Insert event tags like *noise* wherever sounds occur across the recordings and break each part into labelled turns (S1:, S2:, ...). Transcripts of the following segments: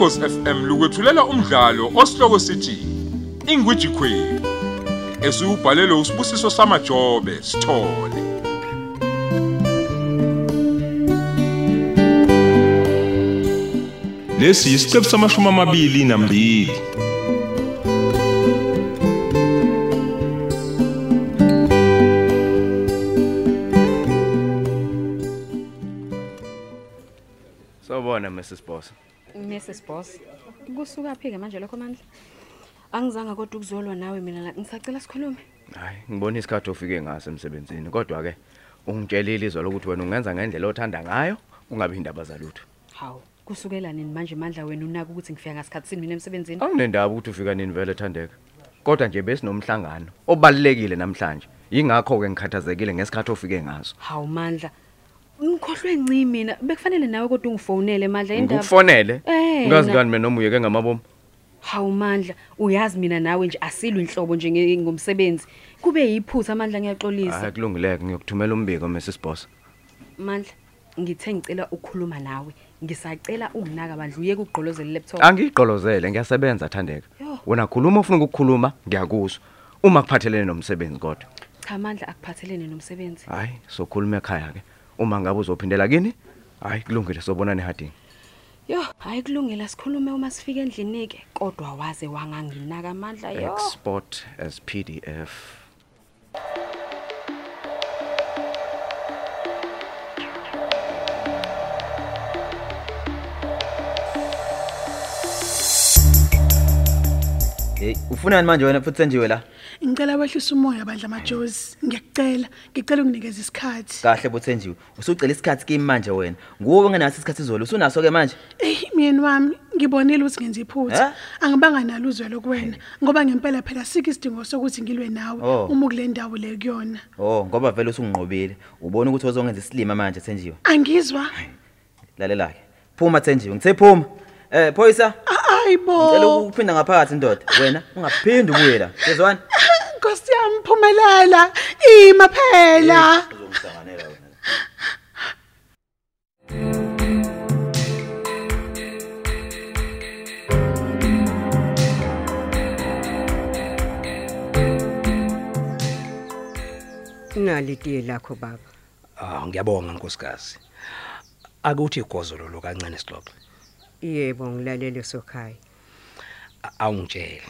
S1: Ukhosi FM lukwethulela umdlalo osihloko sithi Ingwiji Queen. Esubhalelwe usibusiso samajobe sithole. Lesi isiqephu samashumi amabili nambili.
S2: Sawubona Mrs Boss.
S3: Mrs Boss. Kusuka phi ke manje lokho mandla? Angizange kodwa ukuzolwa nawe mina la ngisacela sikhulume.
S2: Hayi, ngibona isikhathi ofike ngaso emsebenzini, kodwa ke ungitshelile izolo ukuthi wena ungenza ngendlela othanda ngayo, ungabi indaba zalutho.
S3: Hawu, kusukela nini manje mandla wena unaka ukuthi ngifika ngasikhathi sini mina emsebenzini?
S2: Anginendaba ukuthi ufika nini vele Thandeka. Kodwa nje besinomhlangano obalekile namhlanje. Yingakho ke ngikhathazekile ngesikhathi ofike ngaso.
S3: Hawu mandla. Ngikhohlwe nci mina. Bekufanele nawe kodwa ungifonele mandla indaba.
S2: Ngikufonele.
S3: Eh,
S2: Ngazi
S3: na-
S2: ngani mina noma uyeke ngamabomu.
S3: Hawu mandla, uyazi mina nawe nje asilwe inhlobo nje nge- ngomsebenzi. Kube yiphutha mandla ngiyaxolisa.
S2: Hayi kulungileke ngiyokuthumela umbiko Mrs Boss.
S3: Mandla, ngithe ngicela ukukhuluma nawe. Ngisacela unginaka bandla uyeke ukugqolozela laptop.
S2: Angigqolozele ngiyasebenza Thandeka.
S3: Yo.
S2: Wena khuluma ufuna ukukhuluma ngiyakuzwa. Uma kuphathelene nomsebenzi kodwa.
S3: Cha mandla akuphathelene nomsebenzi.
S2: Hayi, sokhuluma ekhaya ke. Uma ngabe uzophindela kini? Hayi kulungile sobonana ehadini.
S3: Yo, hayi kulungile sikhulume uma sifika endlini ke, kodwa waze wanganginaka amandla yo.
S2: Export as PDF.
S4: Hey, ufunani manje wena futhi senjiwe la?
S5: Ngicela wehlisa umoya bandla majozi. Ngiyacela, ngicela unginikeze isikhathi.
S4: Kahle bothenjiwe. Usucela isikhathi kimi manje wena. Nguwe ongenaso isikhathi izolo. Usunaso ke manje?
S5: Eh, myeni wami, ngibonile ukuthi ngenza iphutha.
S4: Eh?
S5: Angibanga nalo uzwelo kuwena, ngoba ngempela phela sike isidingo sokuthi ngilwe nawe
S4: Oh.
S5: uma kule ndawo le kuyona.
S4: Oh, ngoba vele usunginqobile. Ubona ukuthi uzongenza isilima manje thenjiwe.
S5: Angizwa.
S4: Lalela ke. Phuma thenjiwe. Ngithe phuma. Eh, Phoyisa,
S5: Ayibo.
S4: ngicela ukuphinda ngaphakathi indoda. Wena ungaphindi ubuye la. Sezwana? *laughs*
S5: Nkosi yami phumelela. Ima phela.
S4: Uzongisanganela wena.
S6: Nali tiye lakho baba.
S7: Ah ngiyabonga nkosikazi. Akuthi igozolo kancane sixoxe.
S6: Yebo ngilalele sokhaya.
S7: A- Awungitshele.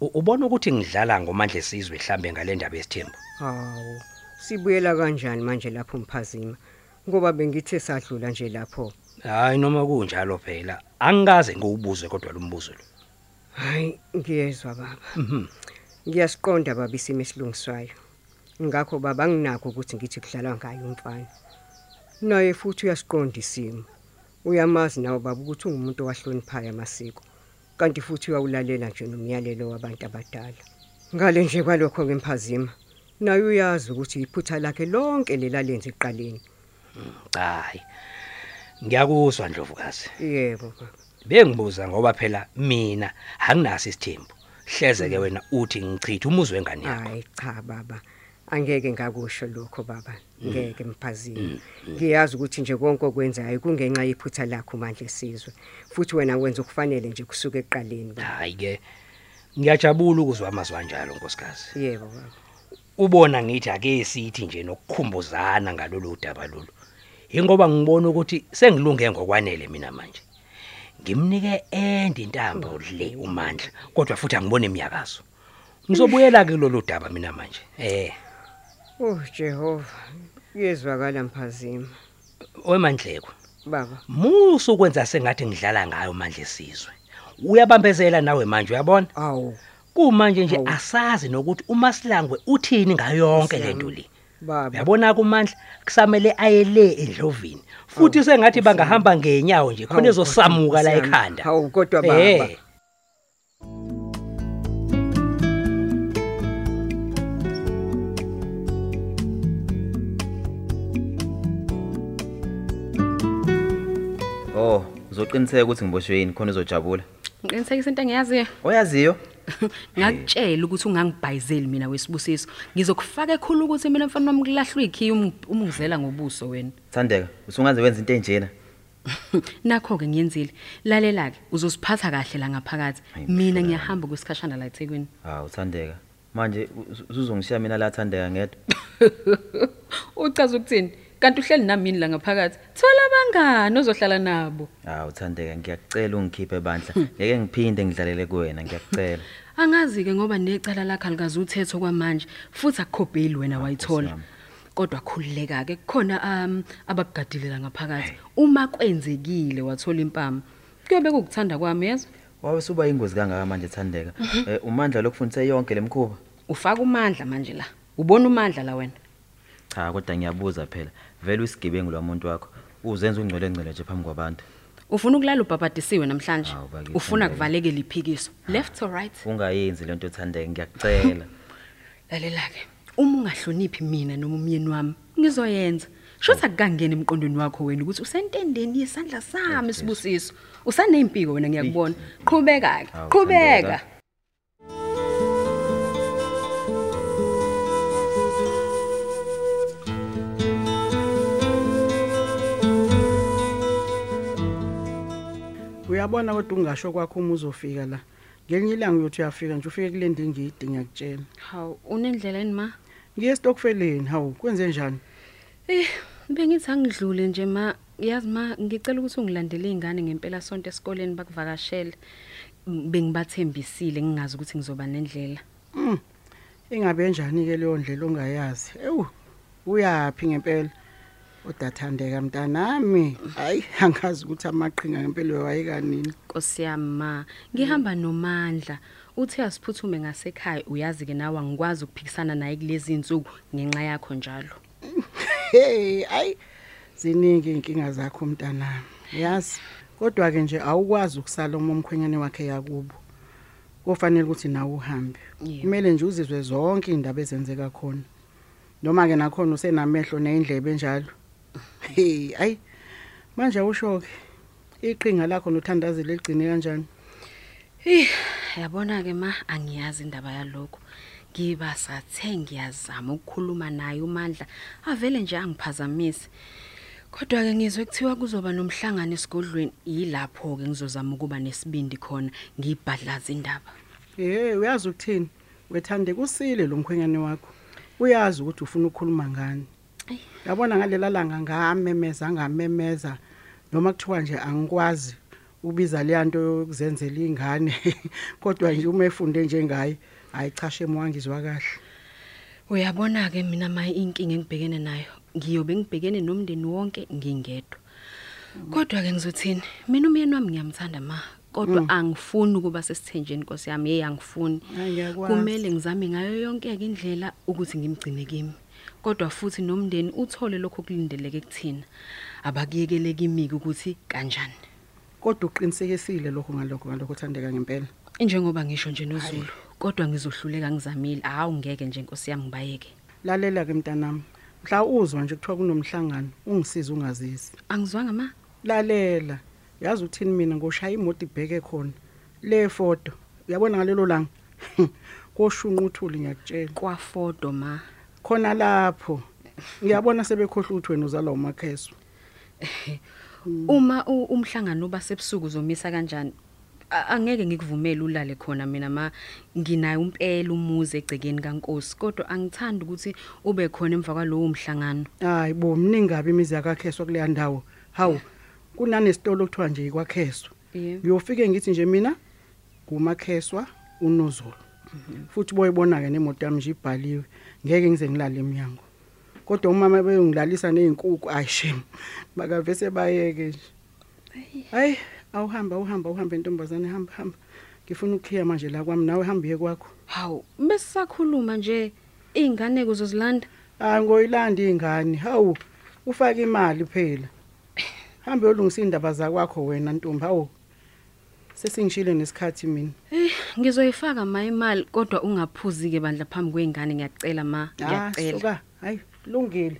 S7: U- Ubona ukuthi ngidlala ngomandla esizwe mhlambe ngale ndaba yesithembu.
S6: Hawu. Sibuyela kanjani manje lapho mphazima? Ngoba bengithe sadlula nje lapho.
S7: Hayi noma kunjalo phela. Angikaze ngiwubuze kodwa lo mbuzo lo.
S6: Hayi ngiyezwa baba. Ngiyasiqonda baba isimo esilungiswayo. Ngakho baba nginakho ukuthi ngithi kudlalwa ngayo umfana. Naye futhi uyasiqonda isimo. Uyamazi nawe baba ukuthi ungumuntu owahloniphayo amasiko. Kanti futhi uyawulalela nje nomyalelo wabantu abadala. Ngale nje kwalokho ngemphazima. Naye uyazi ukuthi iphutha lakhe lonke lelalenze eqaleni.
S7: Hayi. Ngiyakuzwa Ndlovukazi.
S6: Yebo baba.
S7: Bengibuza ngoba phela mina anginaso isithembu. Hleze ke wena uthi ngichitha umuzi wengane yakho.
S6: Hayi cha baba. Angeke ngakusho lokho baba. Ngeke mphazini. Ngiyazi ukuthi nje konke okwenzayo kungenxa yephutha lakho manje esizwe. Futhi wena wenza okufanele nje kusuka eqaleni baba.
S7: Hayi ke. Ngiyajabula ukuzwa amazwi kanjalo nkosikazi.
S6: Yebo baba.
S7: ubona ngithi ake sithi nje nokukhumbuzana ngalolu daba lolu ingoba ngibona ukuthi sengilunge ngokwanele mina manje ngimnike ende intambo le umandla kodwa futhi angibone imiyakazo ngizobuyela kulolu daba mina manje eh
S6: Oh Jehova. Yezwakala mphazima.
S7: wemandleko
S6: Baba.
S7: musu kwenza sengathi ngidlala ngayo manje sizwe uyabambezela nawe manje uyabona
S6: Awu.
S7: kumanje nje asazi nokuthi umasilangwe uthini ngayo yonke lento le
S6: Baba.
S7: uyabona kumandla kusamele aye le endlovini futhi sengathi bangahamba ngenyawo nje khona ezosamuka la ekhanda
S6: Hawu kodwa baba.
S4: Oh, uzoqiniseka ukuthi ngiboshwe yini khona uzojabula.
S3: Ngiqinisekisa into engiyaziyo.
S4: Oyaziyo? *laughs*
S3: Ngakutshela ukuthi ungangibhayizeli mina wesibusiso. Ngizokufaka ekhulu ukuthi mina mfana wami kulahlwa ikhiya uma ungizela ngobuso wena.
S4: Thandeka, usungaze wenza into enjena. *laughs*
S3: nakho ke ngiyenzile lalela ke uzosiphatha kahle la ngaphakathi
S4: Hayi,
S3: mina
S4: mhlawumbe.
S3: ngiyahamba kwesikhashana la eThekwini
S4: hawu Thandeka manje uz- uzongishiya mina la Thandeka ngedwa *laughs*
S3: uchaza ukuthini kanti uhleli nami la ngaphakathi? Thola abangani ozohlala nabo.
S4: Hawu Thandeka ngiyakucela ungikhiphe bandla. Ngeke ngiphinde ngidlalele kuwena ngiyakucela
S3: angazi ke ngoba necala lakhe alikazi uthetho kwamanje futhi akukhobheli wena wayithola.
S4: yami.
S3: kodwa khulileka ke kukhona um abakugadile la ngaphakathi. Uma kwenzekile wathola impama kuyobe kukuthanda kwami yezwa
S4: wawe suba ingozi kangaka manje Thandeka? Eh, umandla lokufundisa yonke lemkhuba
S3: ufaka umandla manje la. Ubona umandla la wena.
S4: Cha kodwa ngiyabuza phela. Vele usigebengu lomuntu wakho uzenza ungcwele ngcwele nje phambi kwabantu.
S3: Ufuna ukulala ubhabhadisiwe namhlanje?
S4: Hawu, bakithi,
S3: ufuna
S4: Thandeka.
S3: kuvaleke liphikiso? Left or right?
S4: Ungayenzi lento Thandeka ngiyakucela *laughs*
S3: lalela ke uma ungahloniphi mina noma umyeni wami ngizoyenza. Shothi akukangeni emqondweni wakho wena ukuthi usentendeni yesandla sami sibusiso usanempiko wena ngiyakubona. Qhubeka ke
S4: Hawu,
S3: qhubeka.
S4: Thandeka.
S8: Uyabona kodwa ungasho kwakho uma uzofika la ngelinye ilanga uyothi uyafika nje ufike kule ndingidi ngiyakutshela
S3: hawu unendlela yini ma
S8: ngiye esitokfeleni hawu kwenze njani
S3: eh bengithi angidlule nje ma yazi ma ngicela ukuthi ungilandele izingane ngempela sonto esikoleni bakuvakashele M- bengibathembisile ngingazi ukuthi ngizoba nendlela
S8: Mm. Ingabe njani ke leyo ndlela ongayazi? Ewu. Uyapi ngempela? Udathandeka mntanami. Hayi angazi ukuthi amaqhinga ngempela wayekanini.
S3: Nkosi yami ma ngihamba nomandla uthe asiphuthume ngasekhaya uyazi ke nawe angikwazi ukuphikisana naye kulezi insuku ngenxa yakho njalo
S8: Hey, ayi ziningi inkinga zakho mntanami. Yazi. Kodwa ke nje awukwazi ukusala uma umkhwenyane wakhe yakubo. Kufanele ukuthi nawe uhambe.
S3: Yebo.
S8: Kumele nje uzizwe zonke indaba ezenzeka khona. Noma ke nakhona usenamehlo neindlebe njalo. Hey, ayi. Manje usho ke iqhinga lakho nothandazile ligcine kanjani?
S3: Eh yabona ke ma angiyazi indaba yalokho ngiba sathe ngiyazama ukukhuluma naye uMandla avele nje angiphazamise kodwa ke ngizwe kuthiwa kuzoba nomhlangano esigodlweni yilapho ke ngizozama ukuba nesibindi khona ngibhadlaza indaba
S8: Eh, uyazi ukuthini? Wethande kusile lo mkhwenyane wakho. Uyazi ukuthi ufuna ukukhuluma ngani.
S3: Ayi.
S8: Yabona ngalela langa ngamemeza ngamemeza noma kuthiwa nje angikwazi ubiza le nto yokuzenzela ingane *laughs* kodwa nje uma efunde njengaye ayichashe mwangizwa kahle.
S3: uyabona ke mina maye inkinga engibhekene nayo ngiyobe ngibhekene nomndeni wonke ngingedwa kodwa ke ngizothini mina umyeni wami ngiyamthanda ma kodwa angifuni ukuba sesithenjeni Nkosi yami hey angifuni
S8: Hayi, ngiyakwazi.
S3: kumele ngizame ngayo yonke ke indlela ukuthi ngimgcine kimi kodwa futhi nomndeni uthole lokho kulindeleke kuthina abakuyekele kimi ukuthi kanjani.
S8: Kodwa uqinisekisile lokho ngalokho ngalokho thandeka ngempela.
S3: njengoba ngisho nje noZulu kodwa ngizohluleka ngizamile. Hawu ngeke nje Nkosi yami ngibayeke.
S8: Lalela ke mntanami. Mhla uzwa nje kuthiwa kunomhlangano ungisiza ungazisi.
S3: angizwanga ma?
S8: Lalela. Yazi uthini mina ngoshaya imoto ibheke khona. Le foto uyabona ngalelo langa? *laughs* Koshunqa uthuli ngiyakutshela
S3: kwafodo ma.
S8: Khona lapho. Ngiyabona sebekhohle ukuthi wena uzala umakheso. *laughs*
S3: Uma umhlangano uba sebusuku uzomisa kanjani? Angeke ngikuvumele ulale khona mina ma nginayo impela umuzi egcekeni kaNkosi kodwa angithandi ukuthi ube khona emva kwalowo mhlangano.
S8: Hayi bo mningabi imizi yakakheswa kuleya ndawo. Hawu kunanesitolo kuthiwa nje ikwakheswa ngiyofike ngithi nje mina ngumakheswa unozulu futhi boyibona ke nemoto yami nje ibhaliwe. Ngeke ngize ngilale eminyango kodwa umama beyongilalisa nezinkukhu ayishem *laughs* bakavese bayeke nje. Hayi awuhamba awuhamba uhamba intombazane hamba hamba. Ngifuna ukukhiya manje la kwami nawe hambiye kwakho.
S3: Hawu besisakhuluma nje ingane kuzozilanda
S8: hayi ngoyilanda ingane hawu ufaka imali phela. *sighs* Hambe yolungisa indaba zakwakho wena ntombi. Hawu. Sesingishile nesikhathi mina.
S3: Eh ngizoyifaka ma imali kodwa ungaphuzi ke bandla phambi kweingane ngiyacela ma
S8: Ah,
S3: ngiyacela.
S8: suka. Hayi lungile.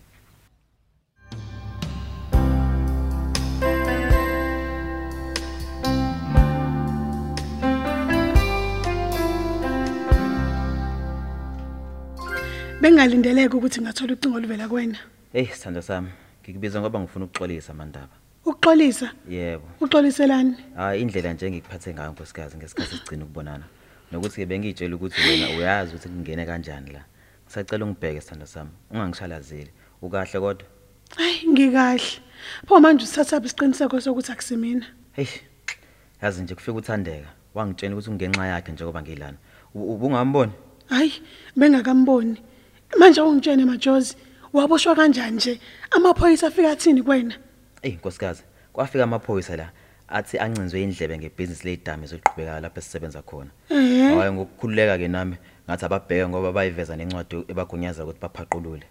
S5: Bengalindeleke ukuthi ngathola ucingo oluvela kuwena.
S4: hey sithanda sami ngikubiza ngoba ngifuna ukuxolisa mandaba.
S5: Ukuxolisa?
S4: Yebo.
S5: Uxoliselani
S4: hayi indlela nje engikuphathe ngayo nkosikazi ngesikhathi sigcina ukubonana. Nokuthi bengitshela ukuthi wena uyazi ukuthi kungene kanjani la. Ngisacela ungibheke sithando sami. Ungangishalazeli. Ukahle kodwa?
S5: Hayi ngikahle. Pho manje usithatha isiqiniseko sokuthi akusimina?
S4: Hey yazi nje kufika uthandeka wangitshela ukuthi ungenxa yakhe njengoba ngilana. Ubungamboni
S5: hayi bengakamboni manje ungitshene majozi waboshwa kanjani nje? Amaphoyisa afika athini kuwena
S4: Ey nkosikazi, kwafika amaphoyisa la athi ancinzwe indlebe ngebusiness leyidami ezoqhubeka lapha sisebenza khona.
S5: Eh.
S4: Hayi ngokukhululeka ke nami ngathi ababheke ngoba bayiveza nencwadi ebagunyaza ukuthi baphaqulule.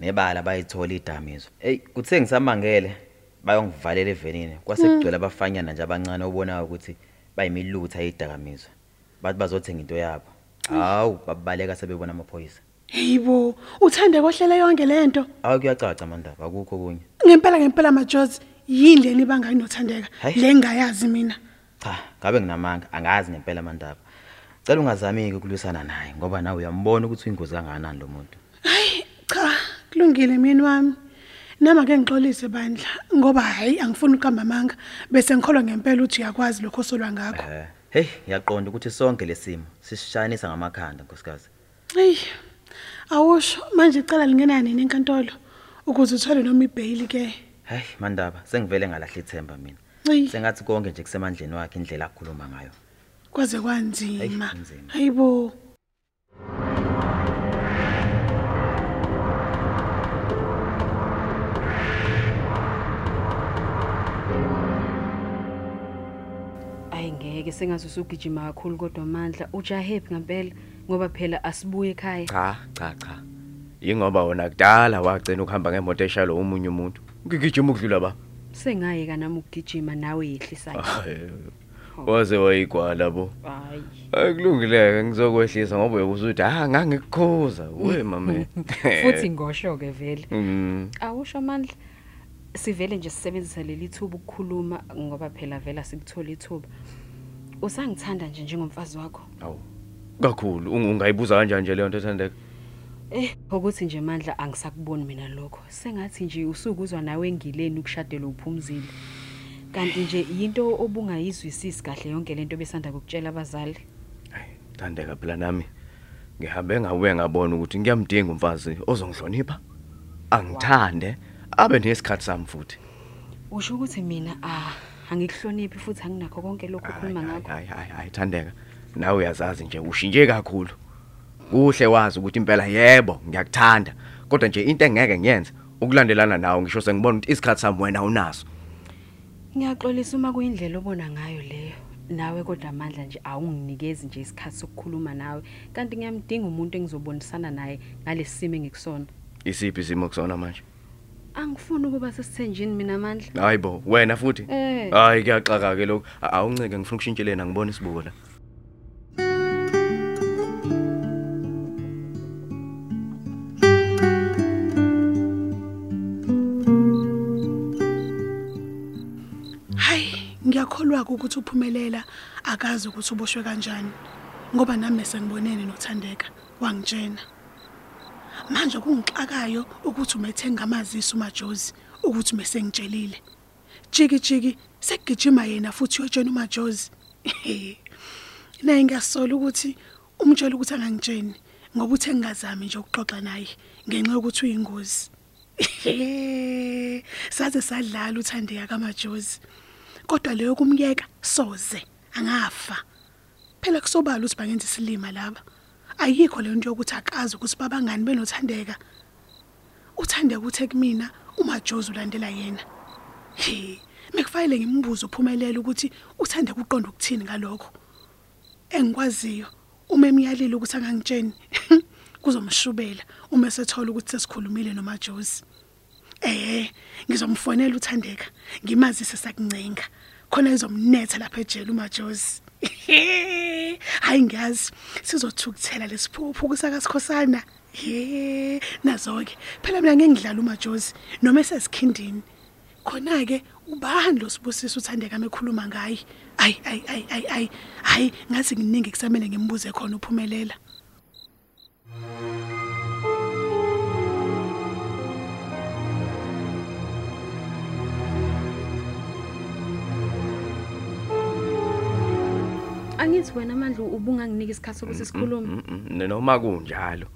S4: Nebala bayithola idamizo. Ey kuthe ngisamangele bayongivalela evenini. Kwase kugcwele abafanyana nje abancane obonayo ukuthi bayimilutha eyidakamizwa. Bathi bazothenga into yabo. Hawu babaleka sebebona amaphoyisa.
S5: Hayibo, uthande kohlele yonke lento.
S4: Awu kuyacaca mandaba akukho kunye.
S5: Ngempela ngempela majozi yindlela ibangani nothandeka.
S4: Hayi.
S5: Le ngayazi mina.
S4: Cha, ngabe nginamanga, angazi ngempela amandaba. Cela ungazamiki ukulwisana naye ngoba nawe uyambona ukuthi uyingozi kangakanani lo muntu.
S5: Hayi, cha, kulungile mina wami. Nama ke ngixolise bandla ngoba hayi angifuni uqamba amanga bese ngikholwa ngempela ukuthi uyakwazi lokho osolwa ngakho.
S4: Eh, hey, ngiyaqonda ukuthi sonke lesimo sisishayanisa ngamakhanda nkosikazi.
S5: Hey. Awusho manje icala lingena nini enkantolo ukuze uthole noma ibail ke.
S4: Hey, mandaba, sengivele ngalahla ithemba mina.
S5: Ey,
S4: Sengathi konke nje kusemandleni wakhe indlela akhuluma ngayo.
S5: kwaze
S4: Eyi,
S5: kwanzima.
S4: kunzima.
S5: Hayibo.
S3: ayingeke sengathi usugijima kakhulu kodwa amandla ujahephi ngempela ngoba phela asibuye ekhaya.
S2: Cha cha cha. Ingoba wona kudala wagcina ukuhamba ngemoto eshalo umunye umuntu. Ngigijima ukudlula ba?
S3: Sengayeka nami ukugijima nawe yehlisayo
S2: Hayi, waze wayigwala bo.
S3: Hayi.
S2: Akulungileke ngizokwehlisa ngoba uyekuzuthi ah ngangikukhuza we mama. *laughs*
S3: Futhi ngosho ke vele.
S2: Mm.
S3: Awusho amandla. Sivele nje sisebenzisa leli thuba ukukhuluma ngoba phela vela sikuthola ithuba. Usangithanda nje njengomfazi wakho.
S2: Awu. Kakhulu ungu- ungayibuza kanjani nje leyo nto ethandeka
S3: eh ukuthi nje mandla angisakuboni mina lokho. Sengathi nje usukuzwa nawe engileni ukushadela uphumzile. Kanti nje yinto obungayizwisisi kahle yonke lento besanda kukutshela abazali.
S2: Thandeka phela nami. Ngihambe ngabuye ngabona ukuthi ngiyamdinga umfazi ozongihlonipha. Angithande abe nesikhathi sami futhi.
S3: Usho ukuthi mina ah angikuhloniphi futhi anginakho konke lokho ukhuluma ngakho.
S2: hayi hayi hayi thandeka. Nawe uyazazi nje ushintshe kakhulu. Kuhle wazi ukuthi impela yebo ngiyakuthanda. Kodwa nje into engeke ngiyenze ukulandelana nawe ngisho sengibona ukuthi isikhathi sami wena unaso
S3: ngiyaxolisa uma kuyindlela obona ngayo leyo. Nawe kodwa amandla nje awunginikezi nje isikhathi sokukhuluma nawe. Kanti ngiyamdinga umuntu engizobonisana naye ngalesi simo engikusona.
S2: Isiphi isimo kusona manje?
S3: Angifuni ukuba sesithenjini mina amandla.
S2: Hayibo wena futhi?
S3: Eh.
S2: hayi kuyaxaka ke lokho A- awuncike ngifuna ukushintshelena ngibona isibuko la.
S5: Ngiyakholwa ukuthi uphumelela akazi ukuthi uboshwe kanjani ngoba nami sengibonene nothandeka wangitshena. Manje kungixakayo ukuthi umethenga amazisi uMajozi ukuthi mesengitshelile. Jiki jiki sekugijima yena futhi uyotshena uMajozi. *laughs* Naye ngiyasola ukuthi umtshela ukuthi angangitsheni ngoba uthe ngingazami nje ukuxoxa naye ngenxa yokuthi uyingozi. *laughs* Saze sadlala uthandeka kaMajozi. Kodwa leyo kumyeka soze angafa. Phela kusobala ukuthi bangenza isilima laba. Ayikho le nto yokuthi akazi ukuthi babangani benothandeka. Uthandeka uthe kumina uMajozi ulandela yena. He, mekufanele ngimbuze uphumelela ukuthi uthandeka uqonda ukuthini ngalokho. Engikwaziyo uma emyalile ukuthi angangitsheni *laughs* kuzomshubela uma esethola ukuthi sesikhulumile noMajozi. Eh, ngizomfonela uthandeka. Ngimazise sakuncenga. Khona izomnetha lapha ejele uMajozi. *laughs* Hayi ngiyazi sizothukuthela lesiphupho kusakasikhosana. He, nazo ke. Phela mina ngeke ngidlala uMajozi noma esesikhindini. Khona ke ubani lo sibusisa uthandeka mekhuluma ngaye. Ayi ayi ayi ayi ayi. Hayi ngathi nginingi kusamele ngimbuze khona uphumelela.
S3: Angithi wena mandla ubunganginika isikhathi sokuthi sikhulume.
S2: Mm, mm, noma kunjalo.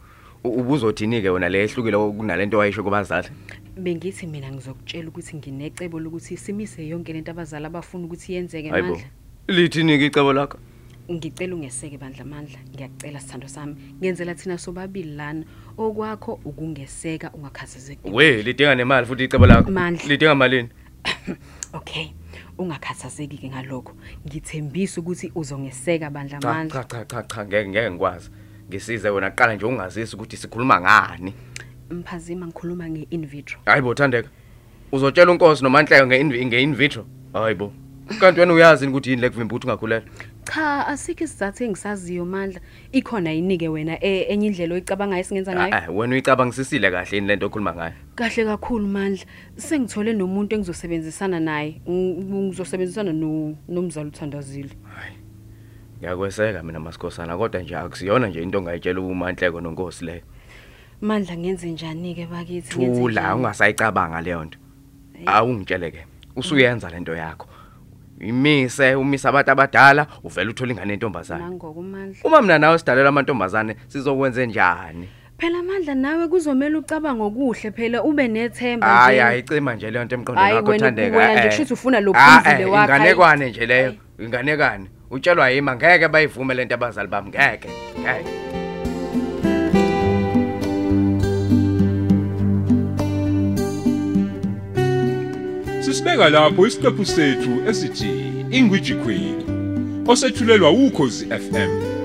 S2: Ubuzothini ke wena le ehlukile kunalento wayisho kubazali?
S3: Bengithi mina ngizokutshela ukuthi nginecebo lokuthi simise yonke lento abazali abafuna ukuthi yenzeke mandla
S2: lithini ke icebo lakho?
S3: Ngicela ungeseke bandla mandla. Ngiyakucela sithando sami. Ngenzela thina sobabili lana. Okwakho ukungeseka ungakhathazeki
S2: we lidinga nemali futhi icebo lakho. Lidinga malini? *coughs*
S3: Okay. Ungakhathazeki ke ngalokho. Ngithembisa ukuthi uzongeseka bandla
S2: cha
S3: mandla
S2: cha cha cha cha ngeke ngeke ngikwazi. Ngisize wena qala nje ungazisi ukuthi sikhuluma ngani.
S3: Mphazima ngikhuluma nge-in vitro.
S2: Hayibo thandeka. Uzotshela unkosi nomanhleko nge nge-in vitro? Hayibo kanti wena uyazi yini ukuthi yini le kuvimba ukuthi ungakhulelwa?
S3: Cha asikho isizathu engisaziyo mandla. Ikhona yinike wena e- enye indlela oyicabangayo esingenza ngayo?
S2: Ah, ah, wena uyicabangisisile kahle yini lento okhuluma ngayo?
S3: Kahle kakhulu mandla. Sengithole nomuntu engizosebenzisana naye Ng- ngizosebenzisana no- nomzali uthandazile
S2: ngiyakweseka mina masikhosana kodwa nje akusiyona nje into ongayitshela umanhleko nonkosi leyo
S3: mandla ngenze njani-ke bakithi? Ngenze
S2: thula
S3: njani?
S2: ungasayicabanga leyo nto. Awungitshele ke usuyenza lento yakho. Imise umisa abantu abadala uvela uthola ingane yentombazane
S3: nangoko mandla
S2: uma mina nawe sidalela amantombazane sizokwenze njani
S3: phela mandla nawe kuzomele ucabanga okuhle phela ube nethemba
S2: hayi
S3: nje.
S2: ayicima nje leyo nto emqondweni
S3: Hhayi,
S2: wakho
S3: wena-
S2: thandeka
S3: wena nje
S2: eh.
S3: kushuthi ufuna lo
S2: Ah,
S3: phuzile
S2: eh,
S3: wakho, hhayi.
S2: inganekwane nje leyo
S3: Hhayi.
S2: inganekwane utshelwa yima ngeke bayivume lento abazali bami ngeke ngeke
S1: Sisibeka lapho isiqephu sethu esithi Ingwiji Queen osethulelwa ukhozi FM